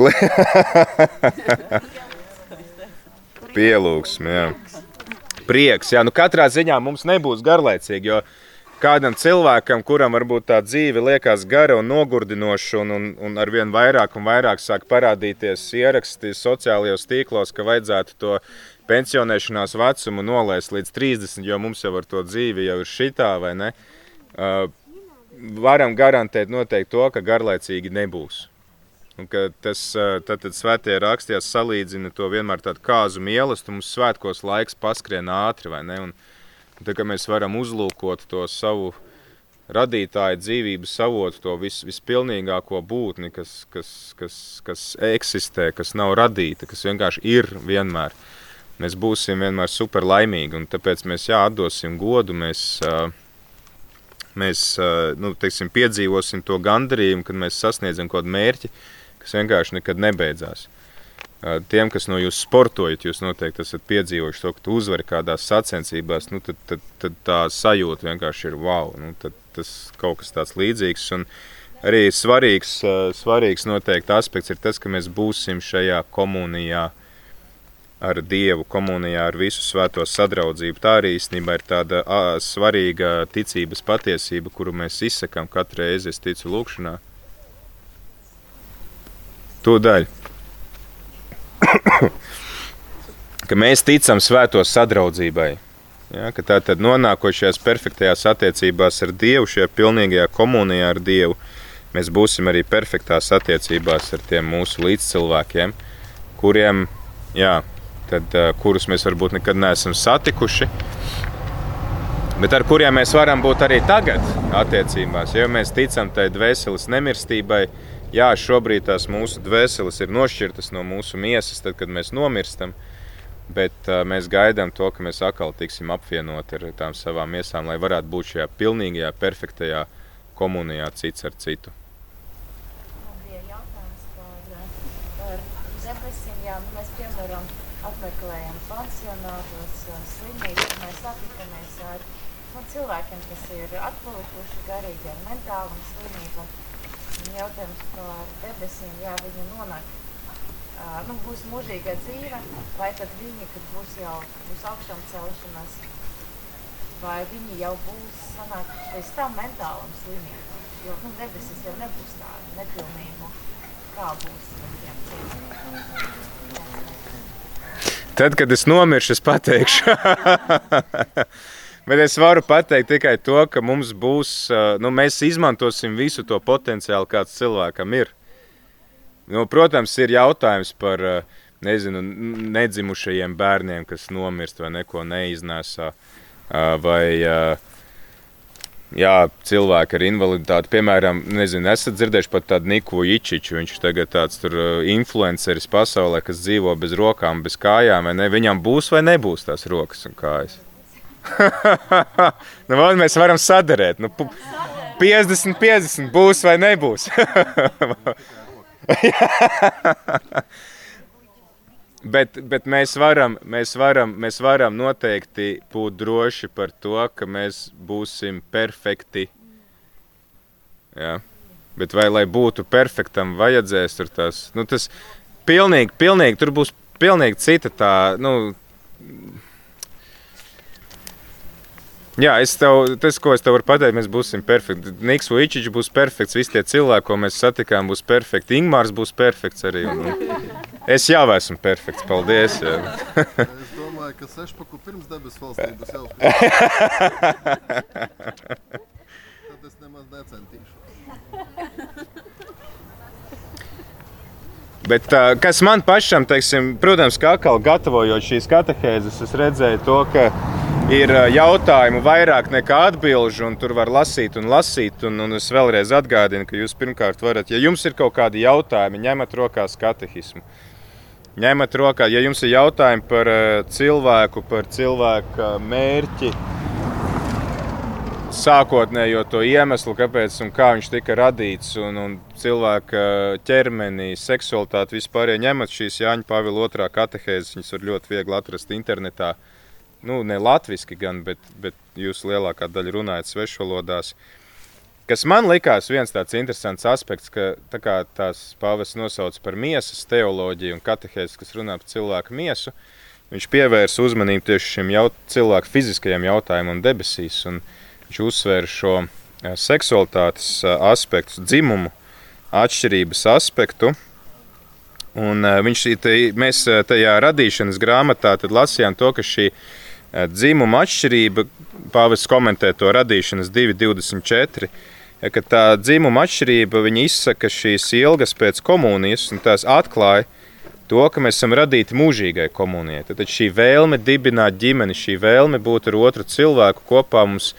Speaker 1: Pielūgsme, jā. Prieks, jā. Nu, katrā ziņā mums nebūs garlaicīgi, jo kādam cilvēkam, kuram varbūt tā dzīve liekas gara un nogurdinoša, un, un, un ar vien vairāk un vairāk sāk parādīties ieraksti sociālajos tīklos, ka vajadzētu to pensionēšanās vecumu nolaist līdz 30, jo mums jau ar to dzīvi jau ir šitā, vai ne? Uh, varam garantēt noteikti to, ka garlaicīgi nebūs. Un tas tad, tad svētie rakstījās salīdzina to vienmēr tādu kāzu mīlestību, mums svētkos laiks paskrien ātri, vai ne? Un, Tā kā mēs varam uzlūkot to savu radītāju dzīvības avotu, to vis, vispilnīgāko būtni, kas, kas, kas, kas eksistē, kas nav radīta, kas vienkārši ir vienmēr. Mēs būsim vienmēr super laimīgi, un tāpēc mēs jā, atdosim godu, mēs, mēs nu, teiksim, piedzīvosim to gandarījumu, kad mēs sasniedzam kaut kādu mērķi, kas vienkārši nekad nebeidzās. Tiem, kas no jums sportojat, jūs noteikti esat piedzīvojuši to, ka tu uzvari kādās sacensībās, nu, tad, tad, tad tā sajūta vienkārši ir wow. Nu, tas kaut kas tāds līdzīgs. Un arī svarīgs, svarīgs noteikti aspekts ir tas, ka mēs būsim šajā komunijā ar Dievu, komunijā ar visu svēto sadraudzību. Tā arī īstenībā ir tāda a, svarīga ticības patiesība, kuru mēs izsakām katru reizi, es ticu lūkšanā Tūdaļ. ka mēs ticam svēto sadraudzībai. Ja, tā tad nonākot šajās perfektajās attiecībās ar Dievu, šajā pilnīgajā komunijā ar Dievu, mēs būsim arī perfektās attiecībās ar tiem mūsu līdzcilvēkiem, kuriem, jā, tad, kurus mēs varbūt nekad neesam satikuši, bet ar kuriem mēs varam būt arī tagad attiecībās. Jo mēs ticam tai dvēseles nemirstībai, jā, šobrīd tās mūsu dvēseles ir nošķirtas no mūsu miesas, tad, kad mēs nomirstam. Bet uh, mēs gaidām to, ka mēs atkal tiksim apvienoti ar tām savām miesām, lai varētu būt šajā pilnīgajā, perfektajā komunijā cits ar citu.
Speaker 3: Nu apmeklējam pansionātos, slimnīcas, mēs satikamies ar nu, cilvēkiem, kas ir atpalikuši garīgi ar mentālām slimībām. Jautājums par debesīm, jā, viņi nonāk, ā, nu, būs mūžīga dzīve, vai tad viņi, kad būs jau būs augšām celšanās, vai viņi jau būs sanāk pēc tam mentālam slimībām. Jo, nu, debesis jau nebūs tāda nepilnība. Kā būs tiem cilvēkiem?
Speaker 1: Tad, kad es nomiršu, es pateikšu. Bet es varu pateikt tikai to, ka mums būs, nu, mēs izmantosim visu to potenciālu, kāds cilvēkam ir. Nu, protams, ir jautājums par nezinu, nedzimušajiem bērniem, kas nomirst vai neko neiznēsā. Vai jā, cilvēki ar invaliditāti, piemēram, nezinu, esat dzirdējuši par tādu Niku Ičiču. Viņš tagad tāds influenceris pasaulē, kas dzīvo bez rokām, bez kājām. Viņam būs vai nebūs tās rokas un kājas. nu, vot mēs varam sadarīt. Nu, pu- 50, 50 būs vai nebūs. bet, bet mēs, varam, mēs, varam, mēs varam noteikti būt droši par to, ka mēs būsim perfekti. Jā. Bet vai lai būtu perfektam, vajadzēs tur tas. Nu, tas pilnīgi, pilnīgi, tur būs pilnīgi cita tā. Nu, Jā, es tev, tas, ko es tev varu pateikt, mēs būsim perfekti. Niks Uičiņš būs perfekts, visi tie cilvēki, ko mēs satikām, būs perfekti. Ingmārs būs perfekts arī. Un, es jau esmu perfekts, paldies. Jā.
Speaker 2: Es domāju, ka sešpaku pirms debesu valstības jau. Tad es nemaz necentīšos.
Speaker 1: Bet, kas man pašam, teiksim, protams, kā atkal gatavojot šīs katehēzes, es redzēju to, ka ir uh, jautājumu vairāk nekā atbildžu, un tur var lasīt un lasīt. Un, un es vēlreiz atgādinu, ka jūs pirmkārt varat, ja jums ir kaut kādi jautājumi, ņemat rokās katehismu. Ņemat rokā, ja jums ir jautājumi par uh, cilvēku, par cilvēka mērķi, sākotnējo to iemeslu, kāpēc un kā viņš tika radīts, un, un cilvēka ķermenī, seksualitāti vispār, ja ņemat šīs Jāņa Pāvila otrā katehēzes, viņas var ļoti viegli atrast internetā. Nu, ne latviešu gan, bet, bet jūs lielākā daļa runājat svešvalodās. Kas man likās viens tāds interesants aspekts, ka tā kā tās pāvis nosauc par miesas teoloģiju un katehēzes, kas runā par cilvēku miesu, viņš pievērsa uzmanību tieši šim jaut, cilvēku fiziskajam jautājumam debesīs. Un viņš uzsvēra šo eh, seksualitātes eh, aspektu, dzimumu atšķirības aspektu. Un eh, viņš, te, mēs tajā radīšanas grāmatā lasījām to, ka šī eh, dzimuma atšķirība, pāvis komentē to radīšanas 2,24, ja, ka tā dzimuma atšķirība izsaka šīs ilgas pēc komunijas un tās atklāja to, ka mēs esam radīti mūžīgai komunijai. Tad šī vēlme dibināt ģimeni, šī vēlme būt ar otru cilvēku kopā mums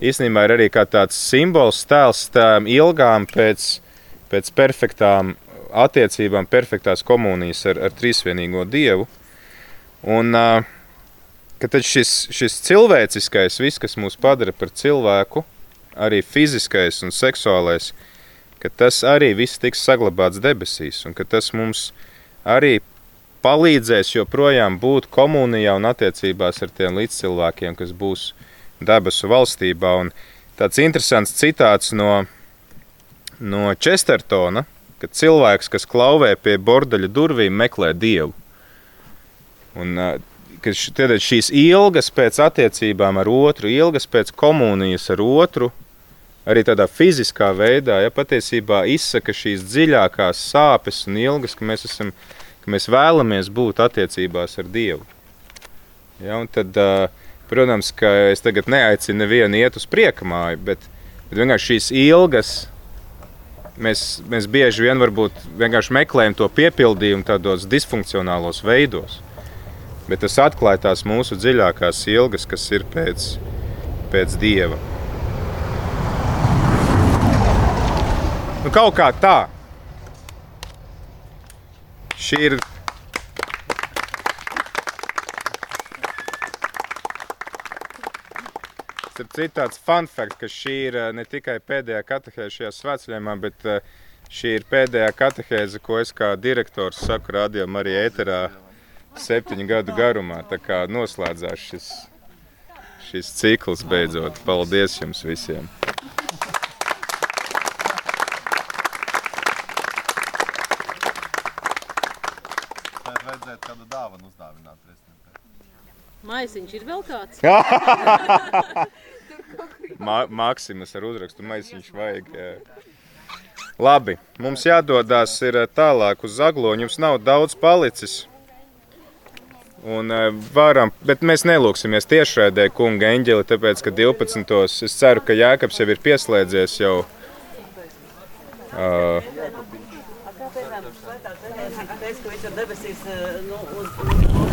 Speaker 1: īstenībā ir arī tāds simbols, tēls tām ilgām pēc, pēc perfektām attiecībām, perfektās komunijas ar, ar trīsvienīgo dievu. Un ā, ka šis, šis cilvēciskais, viss, kas mūs padara par cilvēku, arī fiziskais un seksuālais, ka tas arī viss tiks saglabāts debesīs, un ka tas mums arī palīdzēs joprojām būt komunijā un attiecībās ar tiem līdzcilvēkiem, kas būs debesu valstībā. Un tāds interesants citāts no, no Chestertona, ka cilvēks, kas klauvē pie bordeļa durvīm, meklē dievu. Un, ka šīs ilgas pēc attiecībām ar otru, ilgas pēc komunijas ar otru, arī tādā fiziskā veidā, ja patiesībā izsaka šīs dziļākās sāpes un ilgas, ka mēs, esam, ka mēs vēlamies būt attiecībās ar Dievu. Ja, tad, protams, ka es tagad neaicinu nevienu iet uz priekamāju, bet, bet vienkārši šīs ilgas. Mēs, mēs bieži vien vienkārši meklējam to piepildījumu tādos disfunkcionālos veidos bet tas atklāja tās mūsu dziļākās ilgas, kas ir pēc, pēc dieva. Nu, kaut kā tā. Šī ir. Starp citu, tāds fun fact, ka šī ir eh, ne tikai pēdējā katehēze šajā svētceļā, bet eh, šī ir pēdējā katehēze, ko es kā direktors saku radio Marijā Eterā. Jā, jā septiņu gadu garumā. Tā kā noslēdzās šis, šis cikls beidzot. Paldies jums visiem!
Speaker 2: Kādu dāvanu uzdāvināt prezidentam?
Speaker 4: Maisiņš ir vēl kāds.
Speaker 1: Mā, Mākslinieks ar uzrakstu maisiņš vajag. Jā. Labi, mums jādodas eh, tālāk uz Zagloņu. Jums nav daudz palicis. Un varam, bet mēs nelūksimies tiešraidē, kunga eņģeli, tāpēc, ka 12. es ceru, ka Jākaps jau ir pieslēdzies jau. Uh,
Speaker 5: Kāpēc? Kāpēc? Kāpēc? Kāpēc? Kāpēc? Kāpēc? Kāpēc?